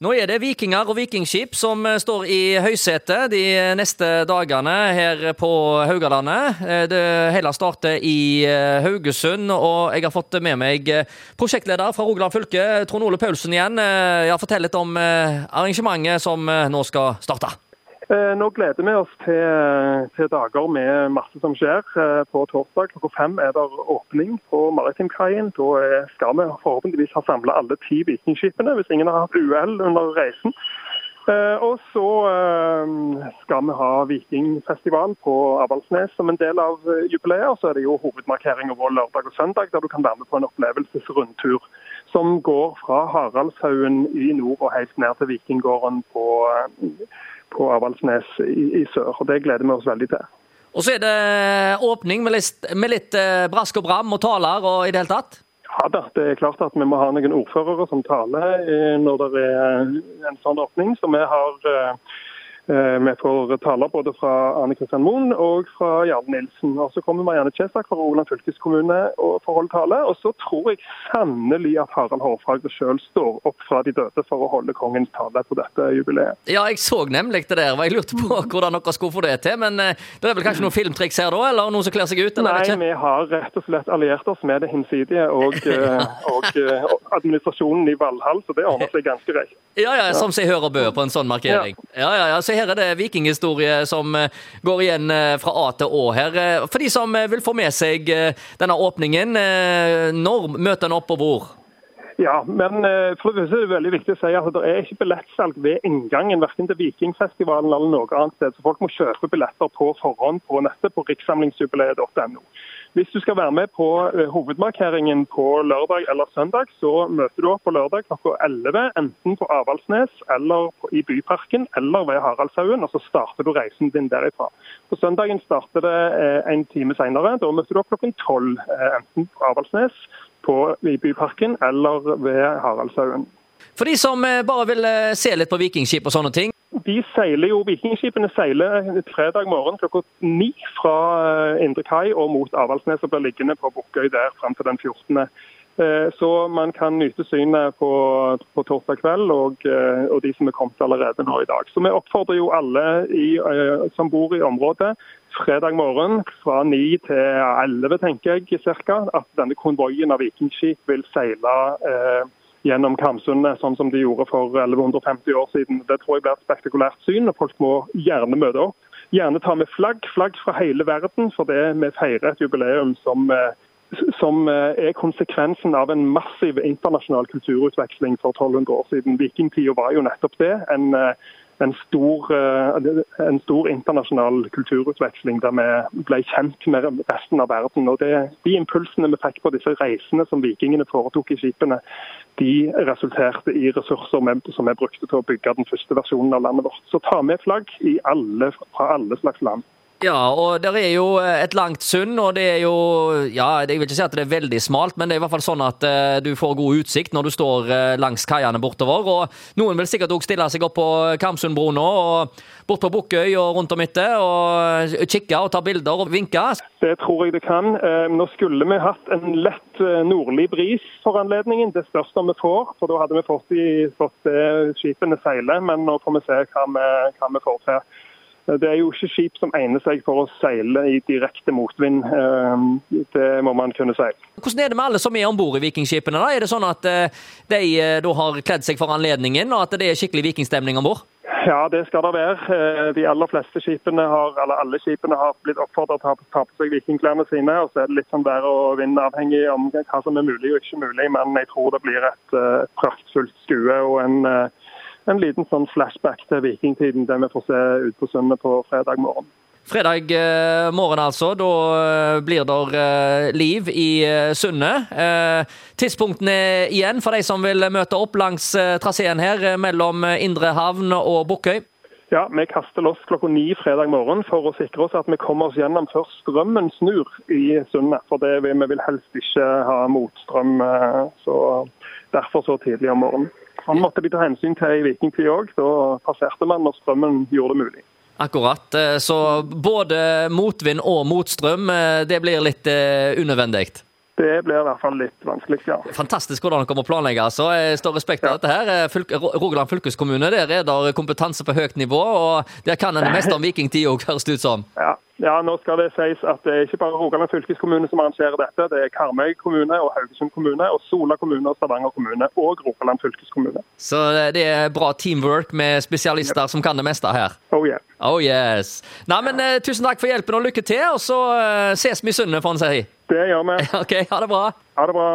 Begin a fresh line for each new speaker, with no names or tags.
Nå er det vikinger og vikingskip som eh, står i høysetet de neste dagene her på Haugalandet. Eh, det hele starter i eh, Haugesund, og jeg har fått med meg prosjektleder fra Rogaland fylke, Trond Ole Paulsen igjen. Ja, fortell litt om arrangementet som nå skal starte.
Eh, nå gleder vi oss til, til, dager med masse som skjer. Eh, på torsdag klokka fem er det åpning på Maritimkaien. Da skal vi forhåpentligvis ha samla alle ti vikingskipene, hvis ingen har hatt uhell under reisen. Eh, og så skal vi ha vikingfestival på Avaldsnes som en del av jubileet. Så er det jo hovedmarkering over lørdag og søndag, der du kan være med på en opplevelsesrundtur som går fra Haraldshaugen i nord og helt ned til Vikinggården på på Avaldsnes i, i, sør. og Det gleder vi oss veldig til.
Og så er det åpning med litt, med litt eh, brask og bram og taler og i det hele tatt?
Ja da, det er klart at vi må ha noen ordførere som taler eh, når det er en sånn åpning. Så vi har eh, Eh, vi får taler både fra Arne Kristian Moen og fra Jarle Nilsen. Og Så kommer Marianne Kjesak fra Rogaland fylkeskommune og får holde tale. Og så tror jeg sannelig at Harald Hårfagre sjøl står opp fra de døde for å holde kongens tale på dette jubileet.
Ja, jeg så nemlig det der, og jeg lurte på hvordan dere skulle få det til. Men eh, det er vel kanskje noen filmtriks her da, eller noen som kler seg ut?
Nei, vi har rett og slett alliert oss med det hinsidige og, eh, og, og administrasjonen i Valhall, så det ordner seg ganske greit.
Ja, ja, som seg hør og bør på en sånn markering. Ja, ja, ja. Så her er det vikinghistorie som eh, går igjen eh, fra A til Å her. Eh, for de som vil få med seg denne åpningen, når møter en opp og hvor?
Ja, men for det er det veldig viktig å si at det er ikke billettsalg ved inngangen verken til Vikingfestivalen eller noe annet sted. Så folk må kjøpe billetter på forhånd på nettet på rikssamlingsjubileet.no. Hvis du skal være med på eh, hovedmarkeringen på lørdag eller søndag, så møter du opp på lørdag klokka 11, enten på Avaldsnes eller i Byparken eller ved Haraldshaugen, og så starter du reisen din derifra. På søndagen starter det eh, en time senere. Da møter du opp klokken 12, eh, enten på Avaldsnes, i Byparken eller ved Haraldshaugen.
For de som bare vil se litt på vikingskip og sånne ting,
de seiler jo, Vikingskipene seiler fredag morgen klokka ni fra eh, Indre Kai og mot Avaldsnes og blir liggende på Bukkøy der fram til den 14. Eh, så man kan nyte synet på, på torsdag kveld, og, eh, og, de som er kommet allerede nå i dag. Så vi oppfordrer jo alle i, som bor i området fredag morgen fra ni til elleve, tenker jeg cirka, at denne konvoien av vikingskip vil seile eh, gjennom Kamsundet, sånn som de gjorde for 1150 år siden. Det tror jeg blir et spektakulært syn, og folk må gjerne møte opp. Gjerne ta med flagg, flagg fra hele verden, for det vi feirer et jubileum som, eh, som eh, er konsekvensen av en massiv internasjonal kulturutveksling for 1200 år siden. Vikingtida var jo nettopp det. En, eh, en stor, eh, en stor, internasjonal kulturutveksling der vi ble kjent med resten av verden. Og det, De impulsene vi fikk på disse reisene som vikingene foretok i skipene, de resulterte i ressurser som vi brukte til å bygge den første versjonen av landet vårt. Så ta med flagg alle, fra alle slags land.
Ja, og det er jo eh, et langt sund, og det er jo Ja, jeg vil ikke si at det er veldig smalt, men det er i hvert fall sånn at uh, du får god utsikt når du står uh, langs kaiene bortover. Og noen vil sikkert òg stille seg opp på Karmsundbroen nå, og bort på Bukkøy og rundt om etter, og kikke og ta bilder og vinke.
Det tror jeg det kan. Nå skulle vi hatt en lett nordlig bris for anledningen. Det spørs om vi får, for da hadde vi fått, i, fått skipene seile. Men nå får vi se hva vi, hva vi får til. Det er jo ikke skip som egner seg for å seile i direkte motvind. Ehm, det må man kunne si.
Hvordan er det med alle som er om bord i vikingskipene? da? Er det sånn at eh, de eh, da har kledd seg for anledningen, og at det er skikkelig vikingstemning om bord?
Ja, det skal det være. Eh, de aller fleste skipene har, eller alle skipene har blitt oppfordret til å ta på seg vikingklærne sine. og Så er det litt sånn vær og vind avhengig om hva som er mulig og ikke mulig. Men jeg tror det blir et praktfullt skue og en en liten sånn flashback til vikingtiden, det vi får se ut på Sundet på fredag morgen.
Fredag eh, morgen, altså. Da eh, blir det eh, liv i Sundet. Tidspunktene igjen for de som vil møte opp langs traseen her mellom Indre havn og Bukkøy?
Ja, Vi kaster loss klokka ni fredag morgen for å sikre oss at vi kommer oss gjennom før strømmen snur i Sundet. For det, vi vil helst ikke ha motstrøm, så derfor så tidlig om morgenen. Han måtte de ta hensyn til i vikingtid òg. Da passerte man når strømmen gjorde det mulig.
Akkurat. Eh, så både motvind og motstrøm, eh, det blir litt eh, unødvendig?
Det blir i hvert fall litt vanskelig, ja.
Fantastisk hvordan dere må planlegge. altså. Jeg står respekt av
Ja.
dette her. Fylke, Rogaland fylkeskommune der er der kompetanse på høyt nivå, og der kan en det meste om vikingtid òg, høres det ut som.
Ja. Ja, nå skal det sies at det er ikke bare Rogaland fylkeskommune som arrangerer dette. Det er Karmøy kommune og Haugesund kommune og Sola kommune og Stavanger kommune og Rogaland fylkeskommune.
Så det er bra teamwork med spesialister som kan det meste her.
Oh yeah.
Oh yes. Nei, men uh, Tusen takk for hjelpen og lykke til, og så uh, ses vi i Sunne, får en si.
Det gjør vi.
OK, ha det bra.
Ha det bra.